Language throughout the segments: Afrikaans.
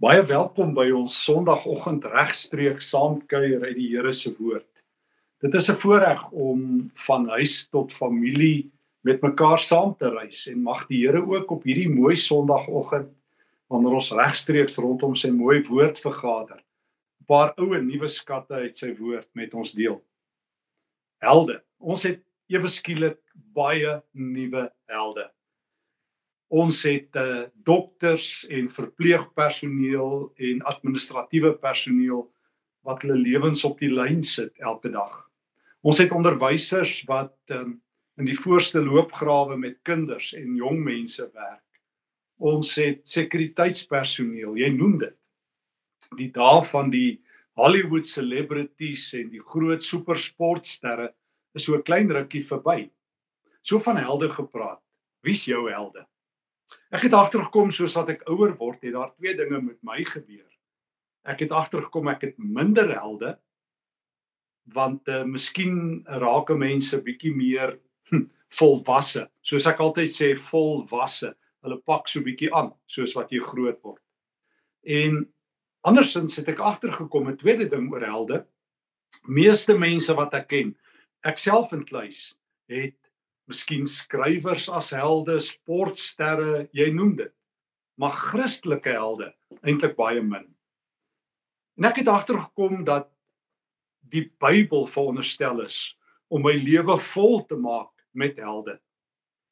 Baie welkom by ons Sondagoggend regstreeks saamkuier uit die Here se woord. Dit is 'n voorreg om van huis tot familie met mekaar saam te reis en mag die Here ook op hierdie mooi Sondagoggend wanneer ons regstreeks rondom sy mooi woord vergader, 'n paar ou en nuwe skatte uit sy woord met ons deel. Helde. Ons het ewe skielik baie nuwe helde. Ons het uh, dokters en verpleegpersoneel en administratiewe personeel wat hulle lewens op die lyn sit elke dag. Ons het onderwysers wat um, in die voorste loopgrawe met kinders en jong mense werk. Ons het sekuriteitspersoneel, jy noem dit. Die dae van die Hollywood celebrities en die groot supersportsterre is so 'n klein rukkie verby. So van helde gepraat. Wie's jou helde? Ek het agtergekom soos wat ek ouer word, het daar twee dinge met my gebeur. Ek het agtergekom ek het minder helde want uh, miskien raak mense bietjie meer hm, volwasse. Soos ek altyd sê, volwasse. Hulle pak so bietjie aan soos wat jy groot word. En andersins het ek agtergekom 'n tweede ding oor helde. Meeste mense wat ek ken, ek self inkluis, het miskien skrywers as helde, sportsterre, jy noem dit. Maar Christelike helde eintlik baie min. En ek het agtergekom dat die Bybel veronderstel is om my lewe vol te maak met helde.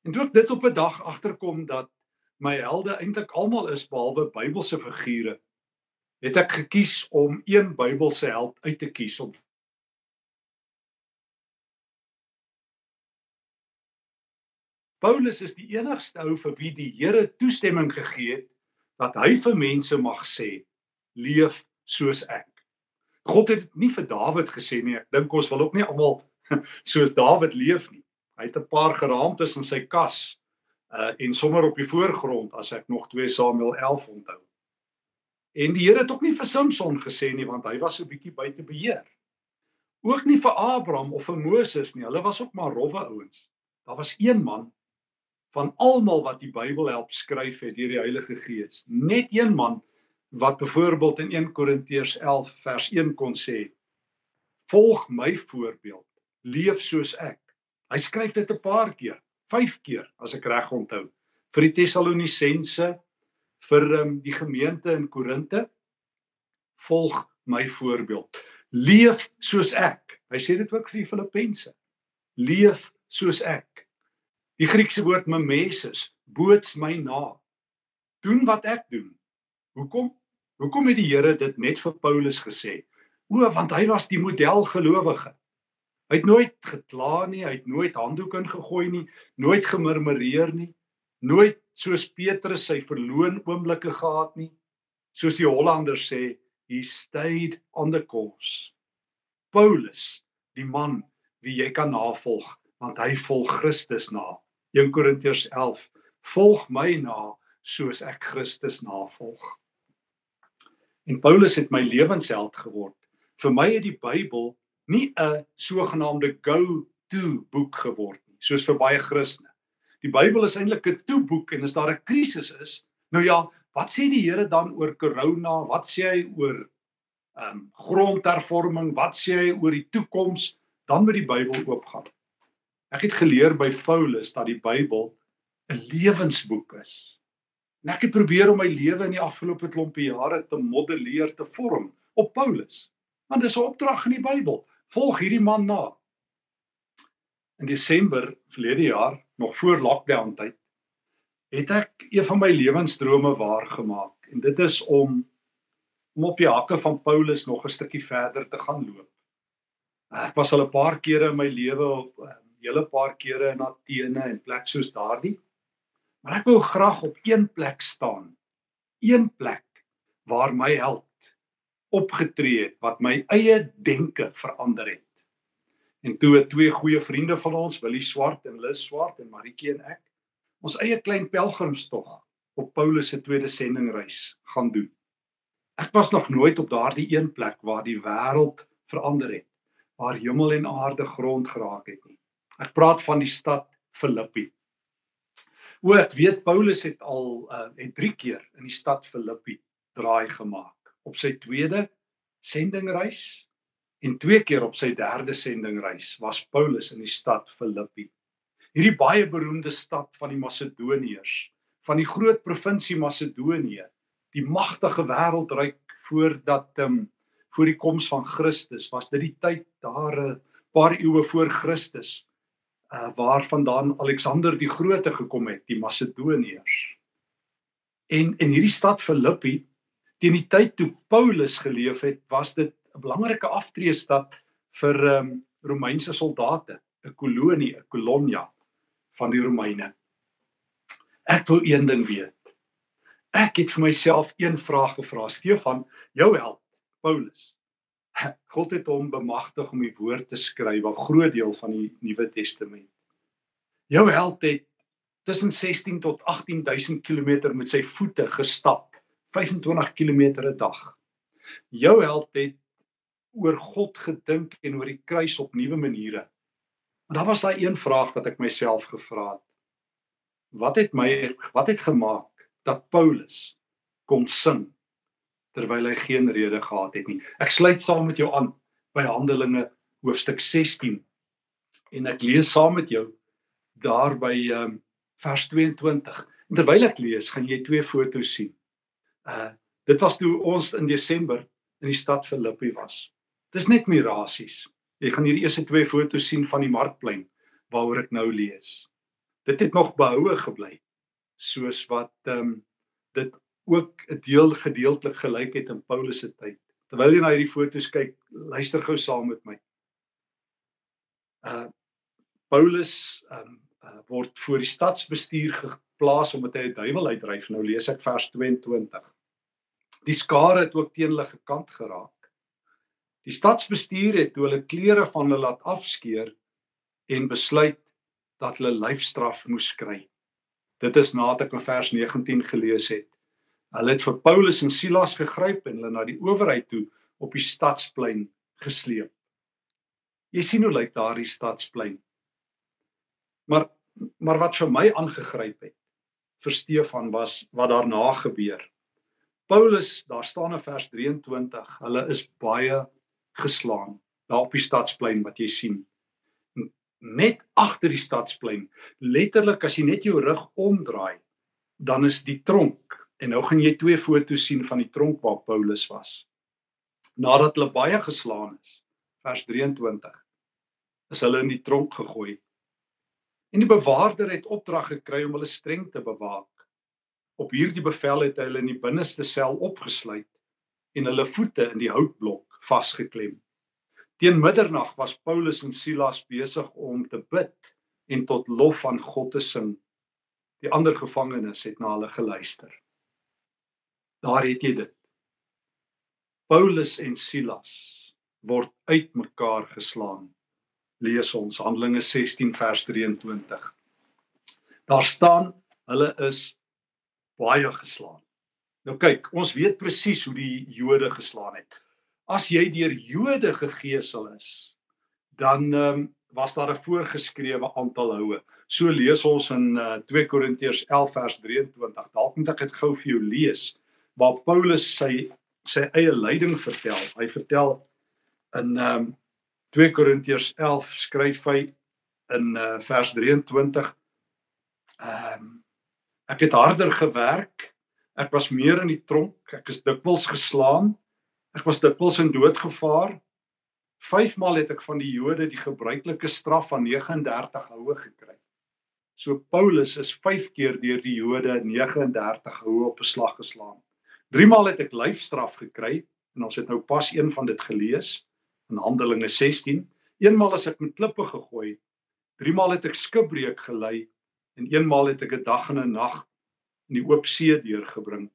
En toe ek dit op 'n dag agterkom dat my helde eintlik almal is behalwe Bybelse figure, het ek gekies om een Bybelse held uit te kies om Paulus is die enigste ou vir wie die Here toestemming gegee het dat hy vir mense mag sê leef soos ek. God het dit nie vir Dawid gesê nie. Ek dink ons wil ook nie almal soos Dawid leef nie. Hy het 'n paar geraamtes in sy kas uh en sommer op die voorgrond as ek nog 2 Samuel 11 onthou. En die Here het ook nie vir Samson gesê nie want hy was so bietjie buite beheer. Ook nie vir Abraham of vir Moses nie. Hulle was ook maar rowwe ouens. Daar was een man van almal wat die Bybel help skryf het deur die Heilige Gees. Net een man wat byvoorbeeld in 1 Korintiërs 11 vers 1 kon sê: "Volg my voorbeeld, leef soos ek." Hy skryf dit 'n paar keer, 5 keer as ek reg onthou, vir die Tessalonisense, vir um, die gemeente in Korinte. Volg my voorbeeld. Leef soos ek. Hy sê dit ook vir die Filippense. Leef soos ek. Die Griekse woord mimesis, boots my na. Doen wat ek doen. Hoekom? Hoekom het die Here dit net vir Paulus gesê? O, want hy was die model gelowige. Hy het nooit gekla nie, hy het nooit handdoek ingegooi nie, nooit gemurmureer nie, nooit soos Petrus sy verloon oomblikke gehad nie. Soos die Hollanders sê, he stayed on the course. Paulus, die man wie jy kan navolg, want hy volg Christus na. 1 Korintiërs 11 volg my na soos ek Christus navolg. En Paulus het my lewensheld geword. Vir my het die Bybel nie 'n sogenaamde go-to boek geword nie, soos vir baie Christene. Die Bybel is eintlik 'n toe-boek en as daar 'n krisis is, nou ja, wat sê die Here dan oor corona? Wat sê hy oor ehm um, grondhervorming? Wat sê hy oor die toekoms? Dan moet die Bybel oopgaan. Ek het geleer by Paulus dat die Bybel 'n lewensboek is. En ek het probeer om my lewe in die afgelope klompie jare te modelleer, te vorm op Paulus. Want dis 'n opdrag in die Bybel. Volg hierdie man na. In Desember verlede jaar, nog voor lockdown tyd, het ek een van my lewensdrome waargemaak en dit is om om op die hakke van Paulus nog 'n stukkie verder te gaan loop. Ek was al 'n paar kere in my lewe op ehm, hele paar kere in Athene en plek soos daardie. Maar ek wou graag op een plek staan. Een plek waar my held opgetree het wat my eie denke verander het. En toe het twee goeie vriende van ons, Willie Swart en Lis Swart en Maritjie en ek, ons eie klein pelgrimstog op Paulus se tweede sendingreis gaan doen. Ek was nog nooit op daardie een plek waar die wêreld verander het, waar hemel en aarde grond geraak het nie. Ek praat van die stad Filippi. O, ek weet Paulus het al uh, het 3 keer in die stad Filippi draai gemaak op sy tweede sendingreis en twee keer op sy derde sendingreis was Paulus in die stad Filippi. Hierdie baie beroemde stad van die Macedoniërs, van die groot provinsie Macedonië, die magtige wêreldryk voordat ehm um, voor die koms van Christus was dit die tyd daar 'n paar eeue voor Christus uh waarvandaan Alexander die Grote gekom het, die Macedoniërs. En in hierdie stad Filippi teen die tyd toe Paulus geleef het, was dit 'n belangrike aftreestad vir um, Romeinse soldate, 'n kolonie, 'n kolonia van die Romeine. Ek wil een ding weet. Ek het vir myself een vraag gevra, Stefan, jou held, Paulus. God het hom bemagtig om die woord te skryf, 'n groot deel van die Nuwe Testament. Jou held het tussen 16 tot 18000 km met sy voete gestap, 25 km 'n dag. Jou held het oor God gedink en oor die kruis op nuwe maniere. Maar daar was daai een vraag wat ek myself gevra het. Wat het my wat het gemaak dat Paulus kon sing terwyl hy geen rede gehad het nie? Ek sluit saam met jou aan by Handelinge hoofstuk 16 en ek lees saam met jou daar by ehm um, vers 22. En terwyl ek lees, gaan jy twee foto's sien. Uh dit was toe ons in Desember in die stad Filippi was. Dis net mirasies. Jy gaan hierdie eerste twee foto's sien van die markplein waaroor ek nou lees. Dit het nog behoue gebly soos wat ehm um, dit ook 'n deel gedeeltelik gelyk het in Paulus se tyd. Terwyl jy na hierdie foto's kyk, luister gou saam met my. Uh Paulus um, uh, word voor die stadsbestuur geplaas omdat hy 'n duiwel uitdryf. Nou lees ek vers 22. Die skare het ook teen hulle gekant geraak. Die stadsbestuur het toe hulle klere van hulle laat afskeer en besluit dat hulle lyfstraf moes kry. Dit is nadat ek vers 19 gelees het. Hulle het vir Paulus en Silas gegryp en hulle na die owerheid toe op die stadsplein gesleep. Jy sien hoe lyk daardie stadsplein? Maar maar wat vir my aangegryp het vir Stefan was wat daarna gebeur. Paulus, daar staan in vers 23, hulle is baie geslaan daar op die stadsplein wat jy sien. Net agter die stadsplein, letterlik as jy net jou rug omdraai, dan is die tronk en nou gaan jy twee foto's sien van die tronk waar Paulus was. Nadat hulle baie geslaan is, vers 23, is hulle in die tronk gegooi En die bewaarder het opdrag gekry om hulle streng te bewaak. Op hierdie bevel het hy hulle in die binneste sel opgesluit en hulle voete in die houtblok vasgeklem. Teen middernag was Paulus en Silas besig om te bid en tot lof van God te sing. Die ander gevangenes het na hulle geluister. Daar het jy dit. Paulus en Silas word uitmekaar geslaan lees ons Handelinge 16 vers 23. Daar staan hulle is baie geslaan. Nou kyk, ons weet presies hoe die Jode geslaan het. As jy deur Jode gegeesel is, dan um, was daar 'n voorgeskrewe aantal houe. So lees ons in uh, 2 Korintiërs 11 vers 23. Dalk moet ek dit gou vir jou lees waar Paulus sy sy eie lyding vertel. Hy vertel in ehm um, 2 Korintiërs 11 skryf hy in uh, vers 23 ehm um, ek het harder gewerk. Ek was meer in die tronk. Ek is dikwels geslaan. Ek was dikwels in dood gevaar. Vyfmaal het ek van die Jode die gebruikelike straf van 39 houe gekry. So Paulus is 5 keer deur die Jode 39 houe op 'n slag geslaan driemaal het ek lyfstraf gekry en ons het nou pas een van dit gelees in Handelinge 16. Eenmaal as ek met klippe gegooi, driemaal het ek skipbreek gelei en eenmaal het ek 'n dag en 'n nag in die oop see deurgebring.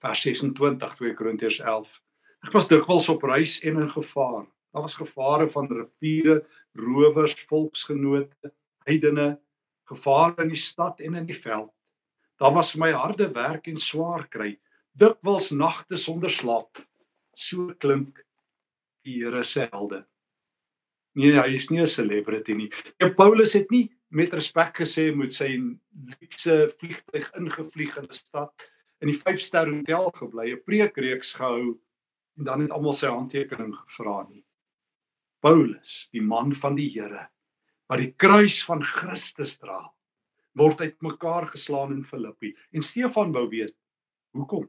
Vers 26 2 Korintiërs 11. Ek was dikwels op reis en in gevaar. Daar was gevare van riviere, rowers, volksgenote, heidene, gevare in die stad en in die veld. Daar was my harde werk en swaar kry, dikwels nagte sonder slaap. So klink die Here se helde. Nee, hy is nie 'n celebrity nie. Ja, Paulus het nie met respek gesê moet sy luxe vliegtyg ingevlieg in 'n stad in die 5-ster hotel gebly, 'n preekreeks gehou en dan het almal sy handtekening gevra nie. Paulus, die man van die Here, wat die kruis van Christus dra, word uitmekaar geslaan in Filippi. En Stefan wou weet, hoekom?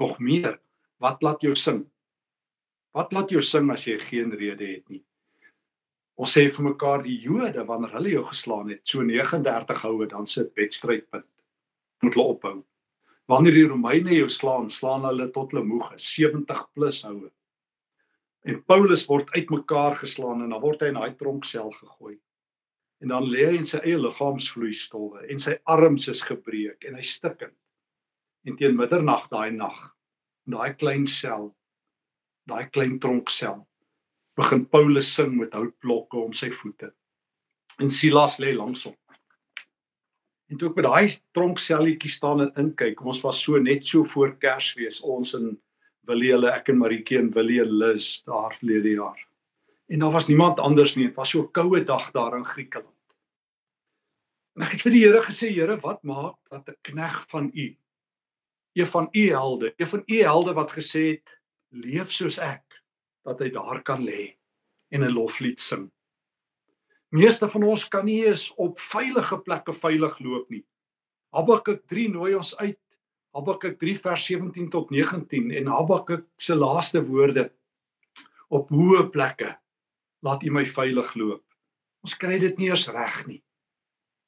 Nog meer, wat laat jou sing? Wat laat jou sing as jy geen rede het nie? Ons sê vir mekaar die Jode wanneer hulle jou geslaan het, so 39 houe dan sit wedstrydpunt. Moet hulle ophou. Wanneer die Romeine jou slaan, slaan hulle tot hulle moeg is, 70 plus houe. En Paulus word uitmekaar geslaan en dan word hy in daai tronksel gegooi. En dan lê hy in sy eie liggaamsvloeistowwe en sy arms is gebreek en hy stikkend. En teen middernag daai nag, in daai klein sel, daai klein tronksel, begin Paulus sing met houtblokke om sy voete. En Silas lê langs hom. En toe ek by daai tronkselletjie staan en inkyk, ons was so net so voor Kersfees, ons in Willele, ek en Maritjie en Willie Lus daar verlede jaar. En daar was niemand anders nie, dit was so 'n koue dag daar in Griekeland. En ek het vir die Here gesê, Here, wat maak dat 'n knegg van U, een van U helde, een van U helde wat gesê het, leef soos ek, dat hy daar kan lê en 'n loflied sing. Meeste van ons kan nie eens op veilige plekke veilig loop nie. Habakuk 3 nooi ons uit. Habakuk 3 vers 17 tot 19 en Habakuk se laaste woorde op hoë plekke laat U my veilig loop. Ons kry dit nie eens reg nie.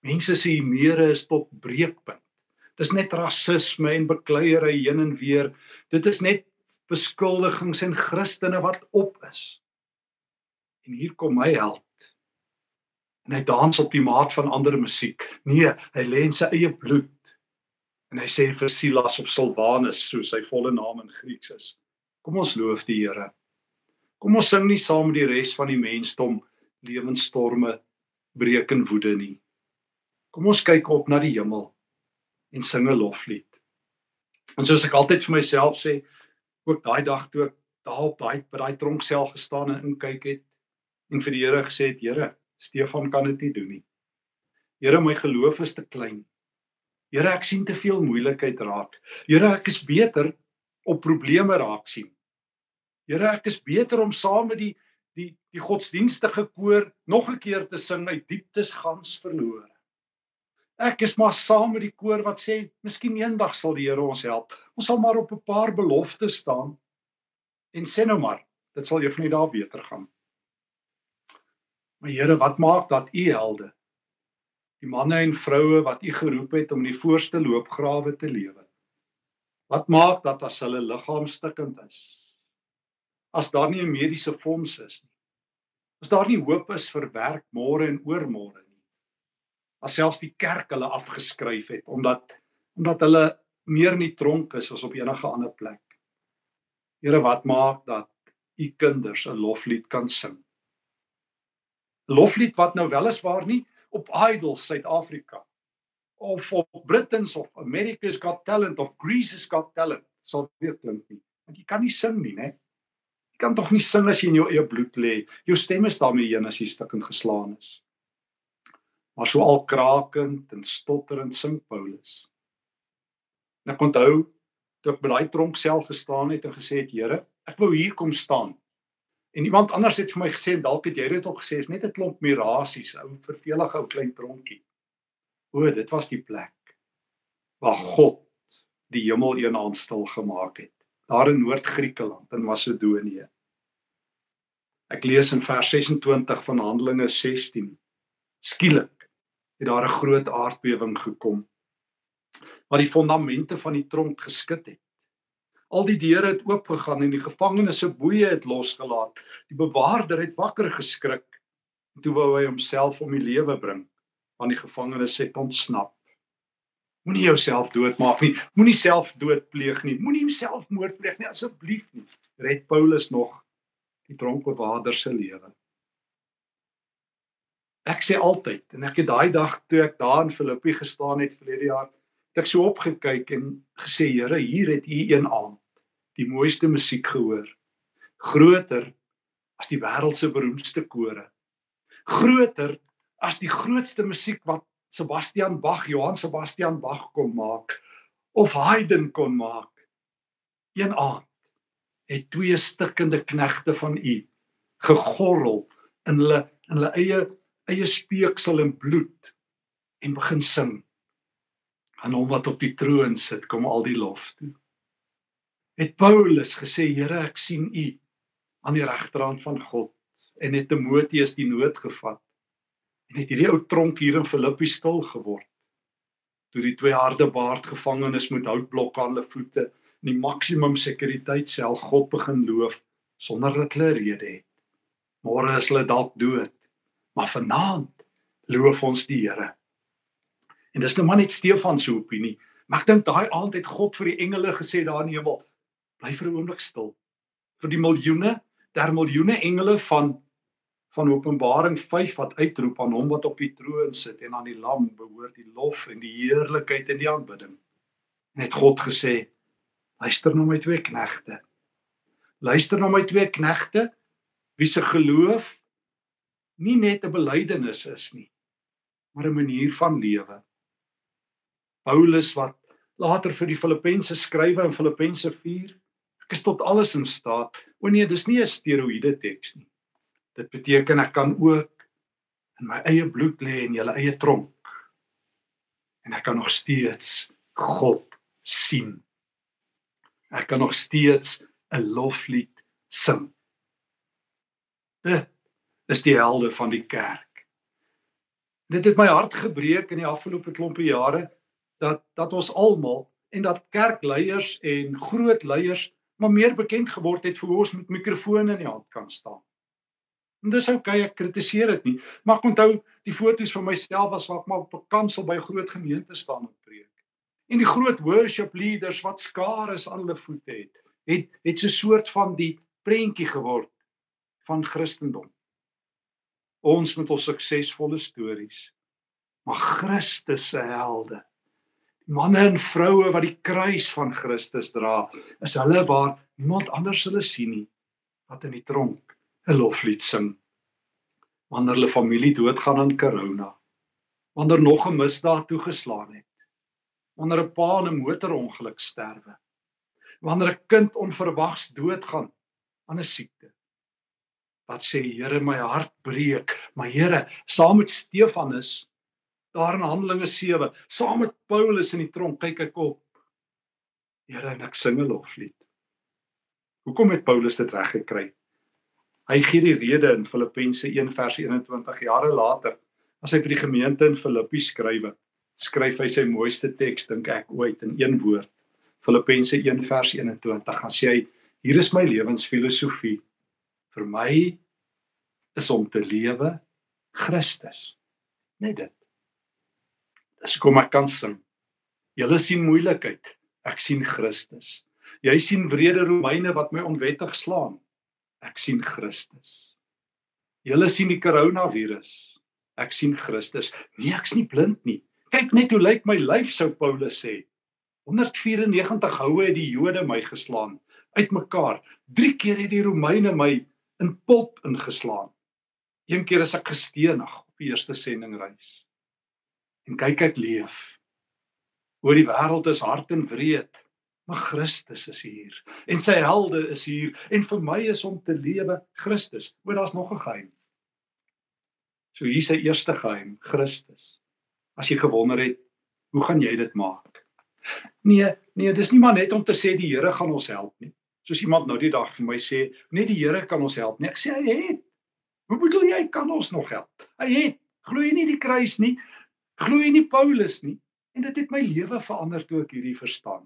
Mense sê mere is tot breekpunt. Dis net rasisme en bekleierery heen en weer. Dit is net beskuldigings en Christene wat op is. En hier kom my held. En hy dans op die maat van ander musiek. Nee, hy lê in sy eie bloed. En hy sê vir Silas of Silwanus, soos sy volle naam in Grieks is. Kom ons loof die Here. Kom ons sing nie saam met die res van die mensdom lewensstorme breek in woede nie. Kom ons kyk op na die hemel en sing 'n loflied. En soos ek altyd vir myself sê, ook daai dag toe ek daar op daai by daai tronksel gestaan en inkyk het en vir die Here gesê het Here, Stefan kan dit nie doen nie. Here, my geloof is te klein. Here, ek sien te veel moeilikheid raak. Here, ek is beter op probleme raak sien. Here, ek is beter om saam met die die die godsdienstige koor nog 'n keer te sing uit dieptes gans verlore. Ek is maar saam met die koor wat sê, miskien eendag sal die Here ons help. Ons sal maar op 'n paar beloftes staan en sê nou maar, dit sal eendag daar beter gaan. Maar Here, wat maak dat U helde, die manne en vroue wat U geroep het om in die voorste loopgrawe te lewe. Wat maak dat as hulle liggaam stikkend is, as daar nie 'n mediese fonds is nie, as daar nie hoop is vir werk môre en oormôre selfs die kerk hulle afgeskryf het omdat omdat hulle meer in die tronk is as op enige ander plek. Here, wat maak dat u kinders 'n loflied kan sing? Loflied wat nou weliswaar nie op Idols Suid-Afrika of op Britain's of America's Got Talent of Greece's Got Talent sal weer klink nie. Want jy kan nie sing nie, né? Jy kan tog nie sing as jy in jou eie bloed lê. Jou stem is daarmee heen as jy stukkend geslaan is maar so al krakend en stotterend sing Paulus. En ek onthou toe ek by daai tronk self gestaan het en gesê het Here, ek wou hier kom staan. En iemand anders het vir my gesê dalk het jy dit ook gesê, is net 'n klomp mirasies, ou vervelige ou klein tronkie. O, dit was die plek waar God die hemel eenaand stil gemaak het, daar in Noord-Griekeland in Macedonië. Ek lees in vers 26 van Handelinge 16. Skielik het daar 'n groot aardbewing gekom wat die fondamente van die tronk geskit het. Al die deure het oopgegaan en die gevangenes se boeye het losgelaat. Die bewaarder het wakker geskrik en toe wou hy homself om die lewe bring want die gevangenes het ontsnap. Moenie jouself doodmaak nie. Moenie self dood pleeg nie. Moenie homself moord pleeg nie asseblief nie. Red Paulus nog die tronkbewaarder se lewe. Ek sê altyd en ek het daai dag toe ek daar in Filippi gestaan het verlede jaar, het ek so opgekyk en gesê Here, hier het U een aand die mooiste musiek gehoor. Groter as die wêreld se beroemdste kore. Groter as die grootste musiek wat Sebastian Bach, Johann Sebastian Bach kom maak of Haydn kon maak. Een aand het twee stikkende knegte van u gegorrel in hulle in hulle eie eie speeksel en bloed en begin sing. Aan hom wat op die troon sit, kom al die lof toe. Het Paulus gesê, Here, ek sien u aan die regterhand van God en het Timoteus die nood gevat. En het hierdie ou tronk hier in Filippi stil geword. Toe die twee harde baard gevangenes met houtblokke aan hulle voete in die maksimum sekuriteit sel God begin loof sonder dat hulle rede het. Môre is hulle dalk dood, maar vanaand loof ons die Here. En dis nou maar net Stefan se opinie, maar ek dink daai aand het God vir die engele gesê daar in die hemel, bly vir 'n oomblik stil. Vir die miljoene, der miljoene engele van van Openbaring 5 wat uitroep aan hom wat op die troon sit en aan die lam behoort die lof en die heerlikheid en die aanbidding. En het God gesê, Luister na my twee knegte. Luister na my twee knegte wie se geloof nie net 'n belydenis is nie, maar 'n manier van lewe. Paulus wat later vir die Filippense skrywe in Filippense 4, ek is tot alles in staat. O nee, dis nie 'n steroïde teks nie. Dit beteken ek kan ook in my eie bloed lê en julle eie tronk. En ek kan nog steeds God sien Ek kan nog steeds 'n loflied sing. Dit is die helde van die kerk. Dit het my hart gebreek in die afgelope klompie jare dat dat ons almal en dat kerkleiers en groot leiers maar meer bekend geword het vir hoe ons met mikrofone in die hand kan staan. En dis okay ek kritiseer dit nie, maar ek onthou die foto's van myself was waar ek maar op 'n kansel by 'n groot gemeente staan en preek en die groot worship leaders wat skare aan hulle voete het, het het so 'n soort van die prentjie geword van Christendom. Ons met ons suksesvolle stories, maar Christus se helde. Manne en vroue wat die kruis van Christus dra, is hulle waar niemand anders hulle sien nie wat in die tronk 'n loflied sing. Wanneer hulle familie doodgaan aan corona, wanneer nog 'n misdaad toegeslaan het, wanneer 'n pa in 'n motorongeluk sterwe. Wanneer 'n kind onverwags doodgaan aan 'n siekte. Wat sê Here, my hart breek, maar Here, saam met Stefanus daar in Handelinge 7, saam met Paulus in die tronk, kyk ek op. Here, en ek sing 'n loflied. Hoekom het Paulus dit reg gekry? Hy gee die rede in Filippense 1 vers 21 jare later as hy vir die gemeente in Filippi skrywe skryf hy sy mooiste teks dink ek ooit in een woord. Filippense 1 vers 21 gaan sê hy hier is my lewensfilosofie. Vir my is om te lewe Christus. Net dit. Dis kom ek kan sing. Julle sien moeilikheid, ek sien Christus. Jy sien wrede Romeine wat my onwettig slaan. Ek sien Christus. Julle sien die koronavirus. Ek sien Christus. Nee, ek's nie blind nie. Kyk net hoe lyk my lyf sou Paulus sê. 194 houe het die Jode my geslaan uitmekaar. 3 keer het die Romeine my in pot ingeslaan. Een keer is ek gestenig op die eerste sendingreis. En kyk ek leef. Oor die wêreld is hard en wreed, maar Christus is hier en sy helde is hier en vir my is om te lewe Christus. O, daar's nog 'n geheim. So hier is sy eerste geheim, Christus as jy gewonder het, hoe gaan jy dit maak? Nee, nee, dis nie maar net om te sê die Here gaan ons help nie. Soos iemand nou die dag vir my sê, net die Here kan ons help nie. Ek sê hy het. Hoe bedoel jy kan ons nog help? Hy het. Glo jy nie die kruis nie? Glo jy nie Paulus nie? En dit het my lewe verander toe ek hierdie verstaan.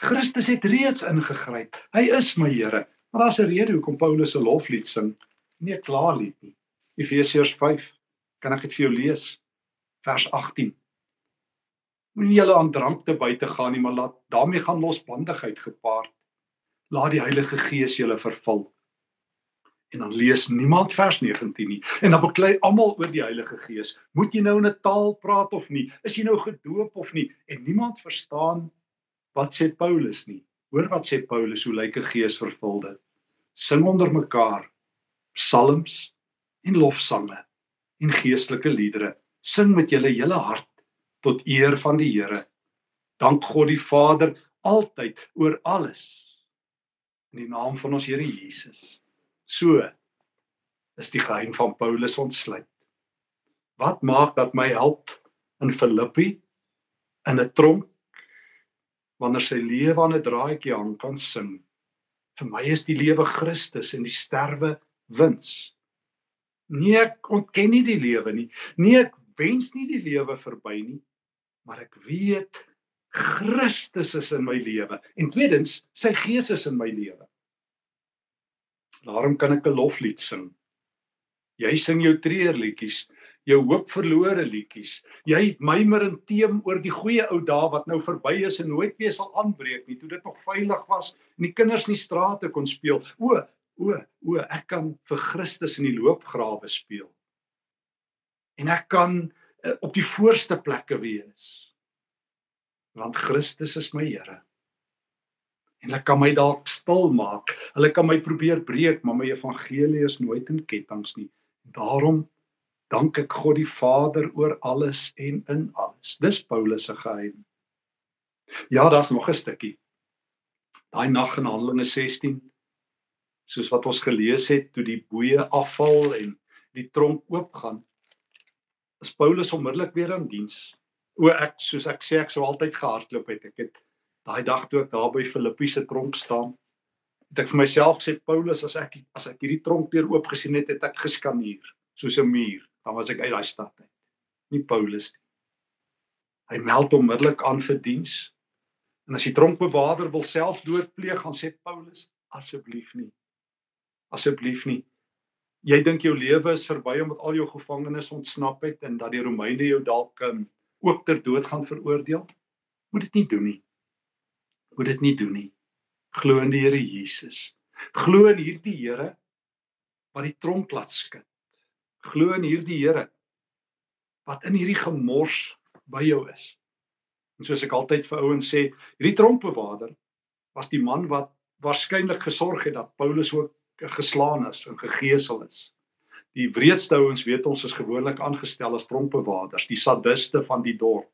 Christus het reeds ingegryp. Hy is my Here. Maar daar's 'n rede hoekom Paulus 'n loflied sing, nie 'n klaarlied nie. Efesiërs 5. Kan ek dit vir jou lees? vers 18. Moenie julle aan drank te buite gaan nie, maar laat daarmee gaan losbandigheid gepaard. Laat die Heilige Gees julle vervul. En dan lees niemand vers 19 nie. En dan beklei almal oor die Heilige Gees. Moet jy nou in 'n taal praat of nie? Is jy nou gedoop of nie? En niemand verstaan wat sê Paulus nie. Hoor wat sê Paulus, hoe lyk 'n geesvervulde? Sing onder mekaar psalms en lofsange en geestelike liedere sing met julle hele hart tot eer van die Here. Dank God die Vader altyd oor alles in die naam van ons Here Jesus. So is die geheim van Paulus ontsluit. Wat maak dat my help in Filippi in 'n tronk wanneer sy lewe aan 'n draadjie hang kan sing. Vir my is die lewe Christus en die sterwe wins. Nee, ek ontken nie die lewe nie. Nee, ek wens nie die lewe verby nie, maar ek weet Christus is in my lewe en tweedens sy gees is in my lewe. Daarom kan ek 'n loflied sing. Jy sing jou treurliedjies, jou hoop verlore liedjies. Jy mymer en teem oor die goeie ou dae wat nou verby is en nooit weer sal aanbreek nie, toe dit nog veilig was en die kinders in die strate kon speel. O, o, o, ek kan vir Christus in die loopgrawe speel. En ek kan op die voorste plekke wees. Want Christus is my Here. En hulle kan my dalk stil maak. Hulle kan my probeer breek, maar my evangelie is nooit in ketTINGS nie. Daarom dank ek God die Vader oor alles en in alles. Dis Paulus se geheim. Ja, daar's nog 'n stukkie. Daai nag in Handelinge 16 soos wat ons gelees het toe die boeye afval en die tronk oopgaan is Paulus onmiddellik weer aan diens. O ek soos ek sê ek sou altyd gehardloop het. Ek het daai dag toe ek daar by Filippi se tronk staan, het ek vir myself gesê Paulus as ek as ek hierdie tronk deur oop gesien het, het ek geskaneer soos 'n muur dan was ek uit daai stad uit. Nie Paulus nie. Hy meld onmiddellik aan vir diens. En as die tronkbewaarder wil self doodpleeg, gaan sê Paulus asseblief nie. Asseblief nie. Jy dink jou lewe is verby omdat al jou gevangenes ontsnap het en dat die Romeine jou dalk um, ook ter dood gaan veroordeel? Moet dit nie doen nie. Moet dit nie doen nie. Glo in die Here Jesus. Glo in hierdie Here wat die tronk laat skud glo in hierdie Here wat in hierdie gemors by jou is. En soos ek altyd vir ouens sê, hierdie tronkbewaarder was die man wat waarskynlik gesorg het dat Paulus ook geslaan is en gegeesel is. Die wreedste ouens weet ons is gewoonlik aangestel as tronkbewaarders, die sadiste van die dorp.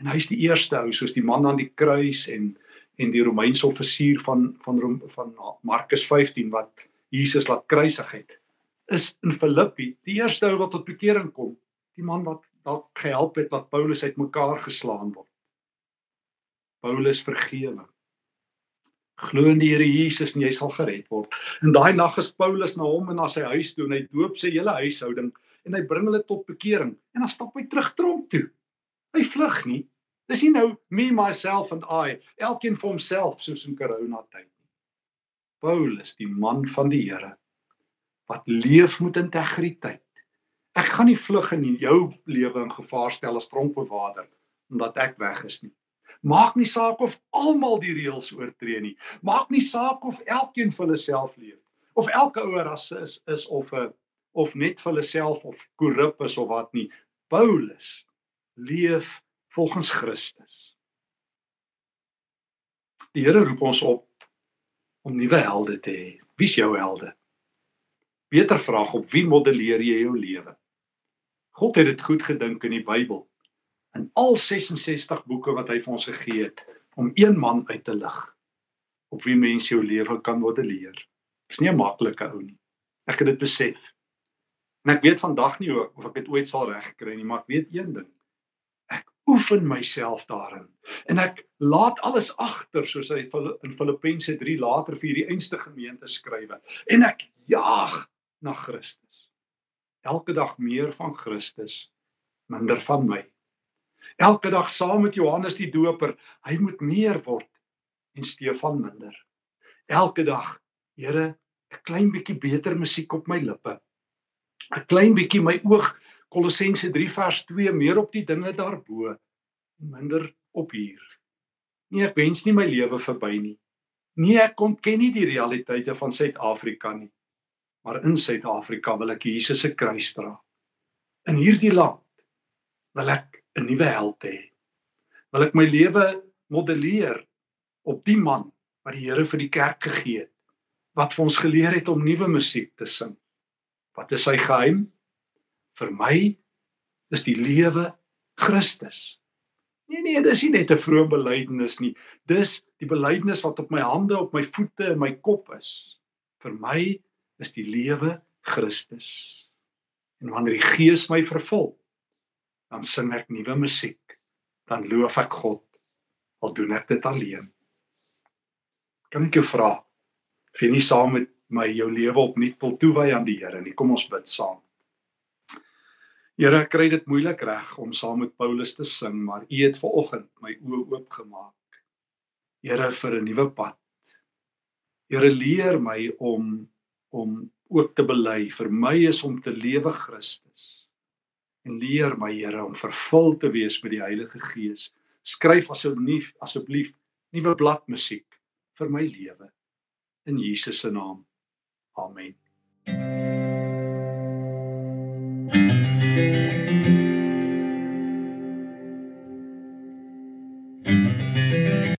En hy's die eerste ou soos die man aan die kruis en en die Romeinse offisier van van van Markus 15 wat Jesus laat kruisig het is in Filippi die eerste ou wat tot bekering kom, die man wat dalk gehelp het dat Paulus uitmekaar geslaan word. Paulus vergewe. Glo in die Here Jesus en jy sal gered word. En daai nag is Paulus na hom en na sy huis toe en hy doop sy hele huishouding en hy bring hulle tot bekering en dan stap hy terug tronk toe. Hy vlug nie. Dis nie nou me myself and I, elkeen vir homself soos in corona tyd nie. Paulus, die man van die Here, wat leef met integriteit. Ek gaan nie vlug in jou lewe in gevaar stel as tronkbewaarder omdat ek weg is nie. Maak nie saak of almal die reëls oortree nie. Maak nie saak of elkeen vir hulle self leef of elke ouer as is is of 'n of net vir hulle self of korrup is of wat nie. Paulus leef volgens Christus. Die Here roep ons op om nuwe helde te hê. Wie is jou helde? Beter vraag op wie modelleer jy jou lewe? God het dit goed gedink in die Bybel. In al 66 boeke wat hy vir ons gegee het om een man uit te lig op wie mens jou lewe kan modelleer. Dis nie 'n maklike ou nie. Ek het dit besef. En ek weet vandag nie of ek dit ooit sal regkry nie, maar ek weet een ding. Ek oefen myself daarin en ek laat alles agter soos hy in Filippense 3 later vir hierdie einste gemeente skrywe en ek jaag na Christus. Elke dag meer van Christus, minder van my. Elke dag saam met Johannes die Doper, hy moet meer word en Stefan minder. Elke dag, Here, 'n klein bietjie beter musiek op my lippe. 'n Klein bietjie my oog Kolossense 3 vers 2 meer op die dinge daarbo, minder op hier. Nee, ek wens nie my lewe verby nie. Nee, ek kom ken nie die realiteite van Suid-Afrika nie maar in Suid-Afrika wil ek Jesus se kruis dra. In hierdie land wil ek 'n nuwe held hê. Wil ek my lewe modelleer op die man wat die Here vir die kerk gegee het, wat vir ons geleer het om nuwe musiek te sing. Wat is sy geheim? Vir my is die lewe Christus. Nee nee, dis nie net 'n vrome belydenis nie. Dis die belydenis wat op my hande, op my voete en my kop is. Vir my is die lewe Christus. En wanneer die Gees my vervul, dan sing ek nuwe musiek. Dan loof ek God al doen ek dit alleen. Kan ek jou vra? Of jy nie saam met my jou lewe opnuut wil toewy aan die Here nie. Kom ons bid saam. Here, ek kry dit moeilik reg om saam met Paulus te sing, maar U het vanoggend my oë oopgemaak. Here vir 'n nuwe pad. Here leer my om om ook te bely vir my is om te lewe Christus en leer my Here om vervul te wees met die Heilige Gees. Skryf asseblief asseblief nuwe bladmusiek vir my lewe in Jesus se naam. Amen. thank you